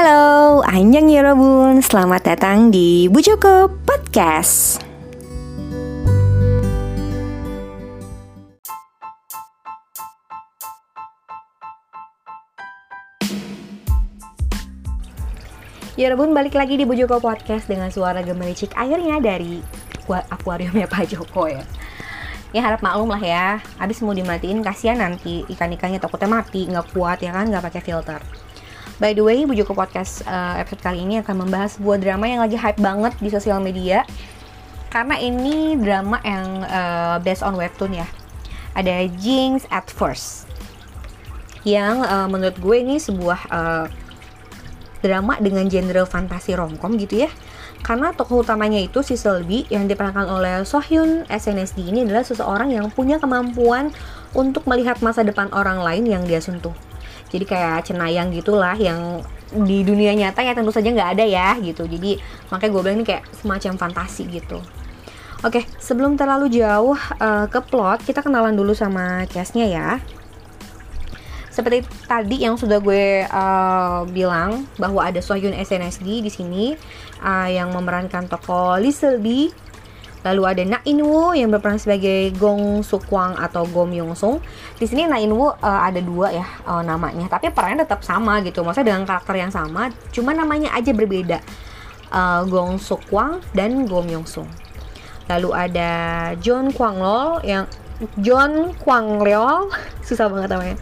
Halo, Anjang Yorobun, selamat datang di Bu Joko Podcast. Yorobun balik lagi di Bu Joko Podcast dengan suara gemericik airnya dari akuariumnya Pak Joko ya. Ya harap maklum lah ya, habis mau dimatiin kasihan nanti ikan-ikannya takutnya mati, nggak kuat ya kan, nggak pakai filter. By the way, Bujuko Podcast uh, episode kali ini akan membahas sebuah drama yang lagi hype banget di sosial media. Karena ini drama yang uh, based on webtoon ya. Ada Jinx at First. Yang uh, menurut gue ini sebuah uh, drama dengan genre fantasi romcom gitu ya. Karena tokoh utamanya itu si Selby yang diperankan oleh Sohyun SNSD ini adalah seseorang yang punya kemampuan untuk melihat masa depan orang lain yang dia sentuh jadi kayak cenayang gitulah yang di dunia nyata ya tentu saja nggak ada ya gitu. Jadi makanya gue bilang ini kayak semacam fantasi gitu. Oke sebelum terlalu jauh uh, ke plot kita kenalan dulu sama case-nya ya. Seperti tadi yang sudah gue uh, bilang bahwa ada Sohyun SNSD di sini uh, yang memerankan tokoh Lee Selby Lalu ada Na Inwoo yang berperan sebagai Gong Sukwang atau Gom Yong Sung. Di sini Na Inwoo uh, ada dua ya uh, namanya, tapi perannya tetap sama gitu. Maksudnya dengan karakter yang sama, cuma namanya aja berbeda. Uh, Gong Sukwang dan Gom Yong Sung. Lalu ada John Kwang Lol yang John Kwang Leol susah banget namanya.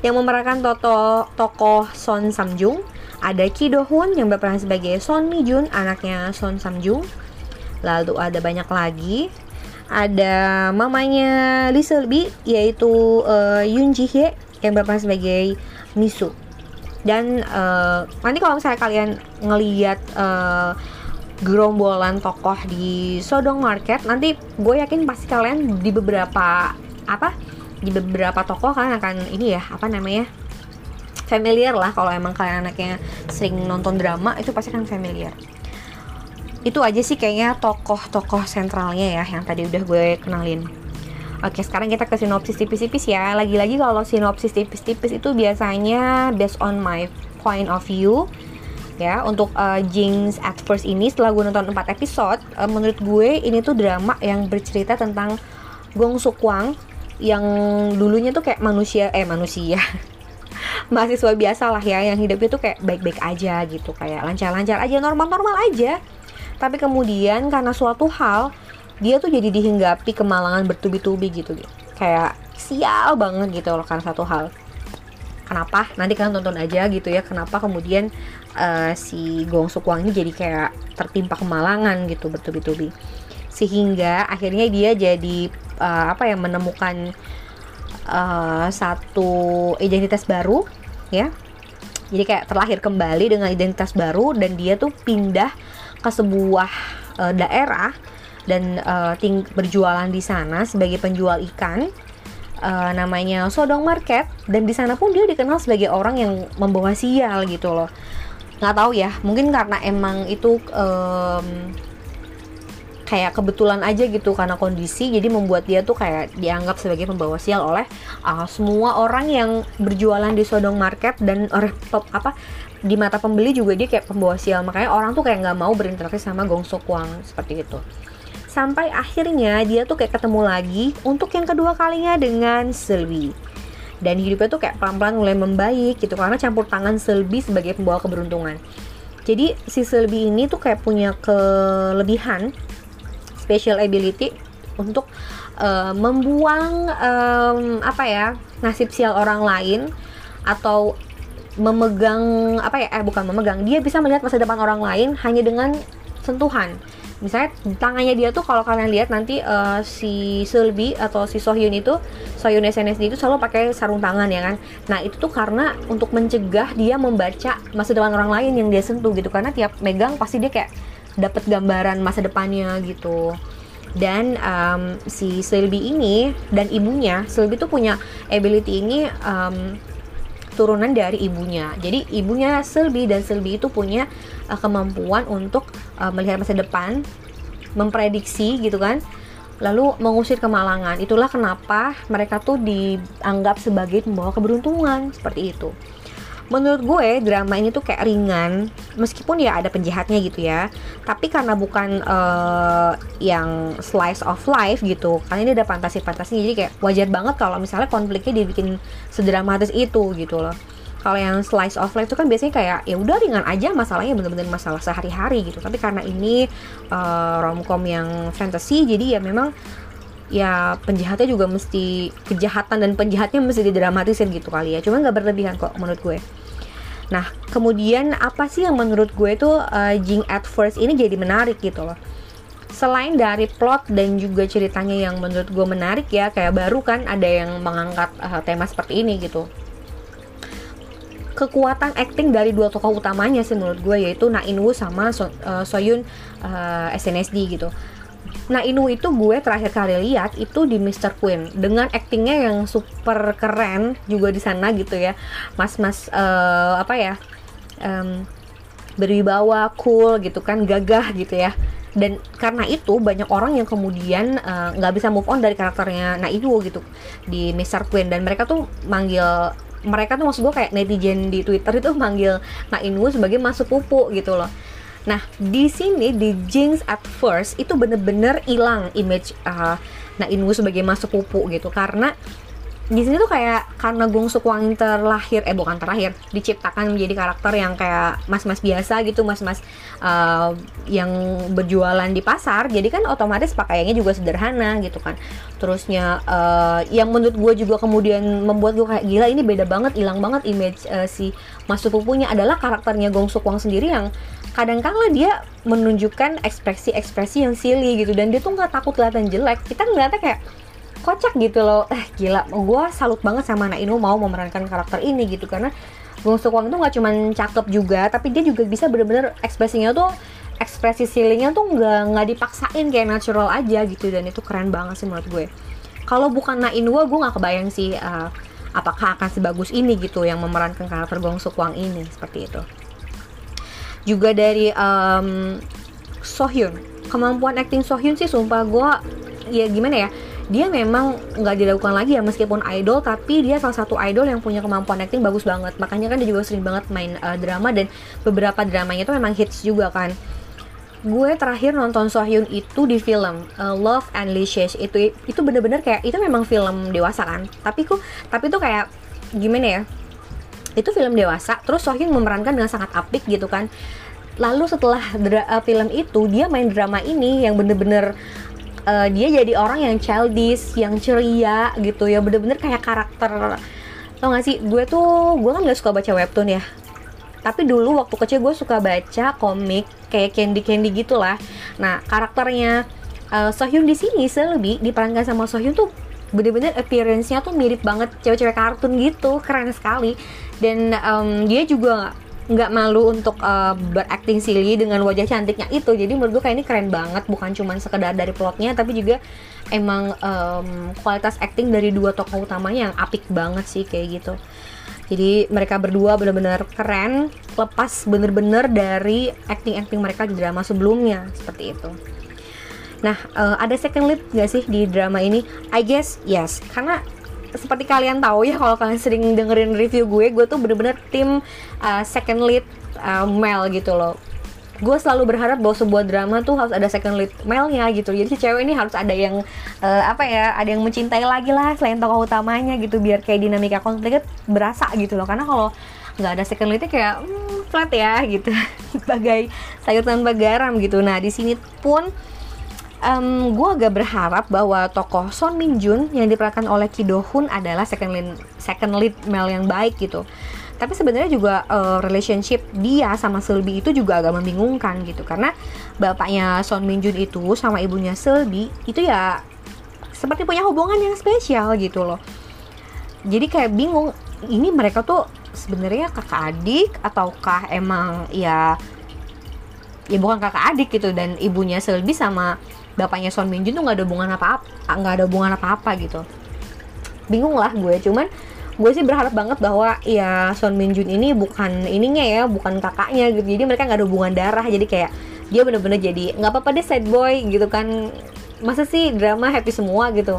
Yang memerankan toto, tokoh Son Samjung. Ada Ki Do Hoon yang berperan sebagai Son Mi Jun, anaknya Son Samjung lalu ada banyak lagi. Ada mamanya Lee Selby yaitu uh, Yoon Ji Hye yang berperan sebagai Misu. Dan uh, nanti kalau misalnya kalian ngeliat uh, gerombolan tokoh di Sodong Market nanti gue yakin pasti kalian di beberapa apa di beberapa tokoh kan akan ini ya apa namanya familiar lah kalau emang kalian anaknya sering nonton drama itu pasti kan familiar itu aja sih kayaknya tokoh-tokoh sentralnya ya yang tadi udah gue kenalin Oke, sekarang kita ke sinopsis tipis-tipis ya. Lagi-lagi kalau sinopsis tipis-tipis itu biasanya based on my point of view. Ya, untuk uh, Jinx at First ini setelah gue nonton 4 episode, uh, menurut gue ini tuh drama yang bercerita tentang Gong Sukwang yang dulunya tuh kayak manusia eh manusia mahasiswa biasa lah ya yang hidupnya tuh kayak baik-baik aja gitu kayak lancar-lancar aja normal-normal aja tapi kemudian karena suatu hal dia tuh jadi dihinggapi kemalangan bertubi-tubi gitu gitu kayak sial banget gitu loh karena satu hal. Kenapa? Nanti kalian tonton aja gitu ya kenapa kemudian uh, si Gong Sukwang ini jadi kayak tertimpa kemalangan gitu bertubi-tubi. Sehingga akhirnya dia jadi uh, apa ya menemukan uh, satu identitas baru ya. Jadi kayak terlahir kembali dengan identitas baru dan dia tuh pindah ke sebuah uh, daerah dan uh, ting berjualan di sana sebagai penjual ikan uh, namanya Sodong Market. Dan di sana pun dia dikenal sebagai orang yang membawa sial gitu loh. Nggak tahu ya mungkin karena emang itu um, kayak kebetulan aja gitu karena kondisi jadi membuat dia tuh kayak dianggap sebagai pembawa sial oleh uh, semua orang yang berjualan di Sodong Market dan oleh apa di mata pembeli juga dia kayak pembawa sial. Makanya orang tuh kayak nggak mau berinteraksi sama Gong Kwang seperti itu. Sampai akhirnya dia tuh kayak ketemu lagi untuk yang kedua kalinya dengan Selby dan hidupnya tuh kayak pelan-pelan mulai membaik gitu karena campur tangan Selby sebagai pembawa keberuntungan. Jadi si Selby ini tuh kayak punya kelebihan special ability untuk uh, membuang um, apa ya nasib sial orang lain atau memegang apa ya eh bukan memegang dia bisa melihat masa depan orang lain hanya dengan sentuhan. Misalnya tangannya dia tuh kalau kalian lihat nanti uh, si Selby atau si Sohyun itu Sohyun SNSD itu selalu pakai sarung tangan ya kan? Nah itu tuh karena untuk mencegah dia membaca masa depan orang lain yang dia sentuh gitu. Karena tiap megang pasti dia kayak dapat gambaran masa depannya gitu. Dan um, si Selby ini dan ibunya Selby tuh punya ability ini um, turunan dari ibunya. Jadi ibunya Selby dan Selby itu punya uh, kemampuan untuk uh, melihat masa depan, memprediksi gitu kan. Lalu mengusir kemalangan. Itulah kenapa mereka tuh dianggap sebagai pembawa keberuntungan seperti itu. Menurut gue drama ini tuh kayak ringan meskipun ya ada penjahatnya gitu ya. Tapi karena bukan uh, yang slice of life gitu karena ini ada fantasi-fantasinya jadi kayak wajar banget kalau misalnya konfliknya dibikin sedramatis itu gitu loh. Kalau yang slice of life itu kan biasanya kayak ya udah ringan aja masalahnya bener-bener masalah sehari-hari gitu. Tapi karena ini uh, romcom yang fantasy jadi ya memang ya penjahatnya juga mesti kejahatan dan penjahatnya mesti didramatisin gitu kali ya. Cuma nggak berlebihan kok menurut gue nah kemudian apa sih yang menurut gue tuh uh, Jing at first ini jadi menarik gitu loh. Selain dari plot dan juga ceritanya yang menurut gue menarik ya kayak baru kan ada yang mengangkat uh, tema seperti ini gitu. Kekuatan acting dari dua tokoh utamanya sih menurut gue yaitu Na In sama so, uh, Soyun uh, SNSD gitu Nah Inu itu gue terakhir kali lihat itu di Mr. Queen dengan aktingnya yang super keren juga di sana gitu ya, mas-mas uh, apa ya um, berwibawa, cool gitu kan, gagah gitu ya. Dan karena itu banyak orang yang kemudian eh, nggak uh, bisa move on dari karakternya Naidu gitu di Mr. Queen dan mereka tuh manggil mereka tuh maksud gue kayak netizen di Twitter itu manggil Nainu sebagai masuk pupu gitu loh Nah, di sini di Jinx at first itu bener-bener hilang image uh, Nah sebagai masuk pupu gitu. Karena di sini tuh kayak karena Gong Sukwang terlahir eh bukan terlahir diciptakan menjadi karakter yang kayak mas-mas biasa gitu mas-mas uh, yang berjualan di pasar. Jadi kan otomatis pakaiannya juga sederhana gitu kan. Terusnya uh, yang menurut gue juga kemudian membuat gue kayak gila ini beda banget hilang banget image uh, si mas pupunya. Adalah karakternya Gong Sukwang sendiri yang kadang-kala dia menunjukkan ekspresi-ekspresi yang silly gitu dan dia tuh nggak takut kelihatan jelek. Kita ngeliatnya kayak kocak gitu loh. Eh gila gue salut banget sama anak ini mau memerankan karakter ini gitu karena Gong Sukwang itu nggak cuman cakep juga tapi dia juga bisa bener-bener ekspresinya tuh ekspresi silingnya tuh nggak nggak dipaksain kayak natural aja gitu dan itu keren banget sih menurut gue. Kalau bukan Na Inwa gue nggak kebayang sih uh, apakah akan sebagus ini gitu yang memerankan karakter Gong Sukwang ini seperti itu juga dari um, Sohyun. Kemampuan acting Sohyun sih sumpah gue ya gimana ya dia memang nggak dilakukan lagi ya meskipun idol tapi dia salah satu idol yang punya kemampuan acting bagus banget. Makanya kan dia juga sering banget main uh, drama dan beberapa dramanya itu memang hits juga kan. Gue terakhir nonton Sohyun itu di film uh, Love and Licious itu itu bener-bener kayak itu memang film dewasa kan. Tapi kok tapi tuh kayak gimana ya itu film dewasa terus Sohyun memerankan dengan sangat apik gitu kan lalu setelah uh, film itu dia main drama ini yang bener-bener uh, dia jadi orang yang childish, yang ceria gitu ya, bener-bener kayak karakter. Tau gak sih, gue tuh gue kan gak suka baca webtoon ya. Tapi dulu waktu kecil gue suka baca komik kayak Candy Candy gitulah. Nah karakternya uh, Sohyun di sini selebih diperankan sama Sohyun tuh bener-bener appearance-nya tuh mirip banget cewek-cewek kartun gitu, keren sekali. Dan um, dia juga nggak malu untuk uh, berakting silly dengan wajah cantiknya itu. Jadi menurut gue kayak ini keren banget bukan cuma sekedar dari plotnya tapi juga emang um, kualitas acting dari dua tokoh utamanya yang apik banget sih kayak gitu. Jadi mereka berdua benar-benar keren lepas bener-bener dari acting-acting mereka di drama sebelumnya seperti itu Nah, uh, ada second lead gak sih di drama ini? I guess yes, karena seperti kalian tahu ya kalau kalian sering dengerin review gue gue tuh bener-bener tim uh, second lead uh, male gitu loh. Gue selalu berharap bahwa sebuah drama tuh harus ada second lead male-nya gitu. Jadi si cewek ini harus ada yang uh, apa ya ada yang mencintai lagi lah selain tokoh utamanya gitu biar kayak dinamika konfliknya berasa gitu loh. Karena kalau nggak ada second leadnya kayak hmm, flat ya gitu. Sebagai sayur tanpa garam gitu. Nah di sini pun um, gue agak berharap bahwa tokoh Son Min Jun yang diperankan oleh Ki Do Hoon adalah second lead second lead male yang baik gitu. Tapi sebenarnya juga uh, relationship dia sama Selby itu juga agak membingungkan gitu karena bapaknya Son Min Jun itu sama ibunya Selby itu ya seperti punya hubungan yang spesial gitu loh. Jadi kayak bingung ini mereka tuh sebenarnya kakak adik ataukah emang ya ya bukan kakak adik gitu dan ibunya Selby sama bapaknya Son Min Jun tuh nggak ada hubungan apa-apa nggak ada hubungan apa-apa gitu. Bingung lah gue cuman gue sih berharap banget bahwa ya Son Min Jun ini bukan ininya ya bukan kakaknya gitu. Jadi mereka nggak ada hubungan darah jadi kayak dia bener-bener jadi nggak apa-apa deh sad boy gitu kan. Masa sih drama happy semua gitu?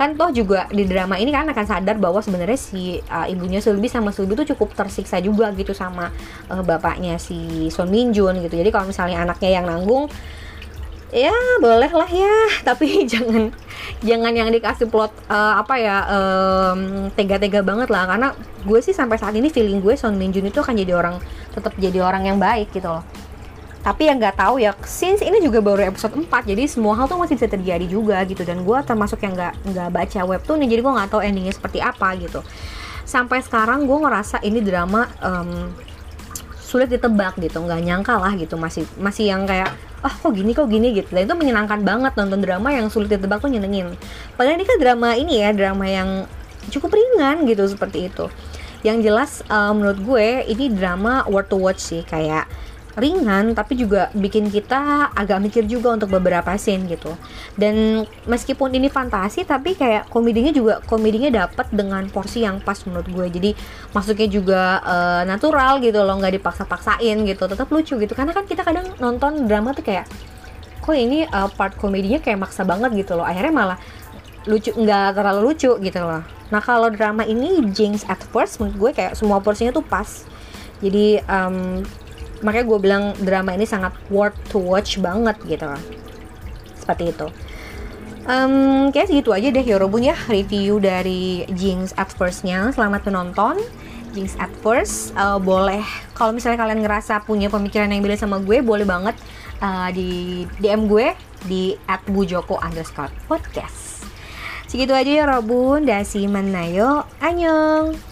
Kan toh juga di drama ini kan akan sadar bahwa sebenarnya si uh, ibunya Sulbi sama Sulbi tuh cukup tersiksa juga gitu sama uh, bapaknya si Son Min Jun gitu. Jadi kalau misalnya anaknya yang nanggung ya boleh lah ya. Tapi jangan jangan yang dikasih plot uh, apa ya um, tega-tega banget lah. Karena gue sih sampai saat ini feeling gue Son Min Jun itu akan jadi orang tetap jadi orang yang baik gitu loh. Tapi yang nggak tahu ya since ini juga baru episode 4 jadi semua hal tuh masih bisa terjadi juga gitu. Dan gue termasuk yang nggak nggak baca webtoon jadi gue nggak tahu endingnya seperti apa gitu. Sampai sekarang gue ngerasa ini drama um, sulit ditebak gitu nggak nyangka lah gitu masih masih yang kayak ah kok gini kok gini gitu. Dan itu menyenangkan banget nonton drama yang sulit ditebak tuh nyenengin. Padahal ini kan drama ini ya drama yang cukup ringan gitu seperti itu. Yang jelas uh, menurut gue ini drama worth to watch sih kayak ringan tapi juga bikin kita agak mikir juga untuk beberapa scene gitu. Dan meskipun ini fantasi tapi kayak komedinya juga komedinya dapat dengan porsi yang pas menurut gue. Jadi masuknya juga uh, natural gitu loh nggak dipaksa-paksain gitu. Tetap lucu gitu karena kan kita kadang nonton drama tuh kayak kok ini uh, part komedinya kayak maksa banget gitu loh. Akhirnya malah lucu nggak terlalu lucu gitu loh. Nah kalau drama ini Jinx at first menurut gue kayak semua porsinya tuh pas. Jadi um, makanya gue bilang drama ini sangat worth to watch banget gitu. Seperti itu. Um, kayak segitu aja deh Yorobun ya review dari Jinx at First-nya. Selamat menonton Jinx at First. Uh, boleh kalau misalnya kalian ngerasa punya pemikiran yang beda sama gue boleh banget uh, di DM gue di at bujoko underscore podcast. Segitu aja ya Robun dasi menayo. Anyong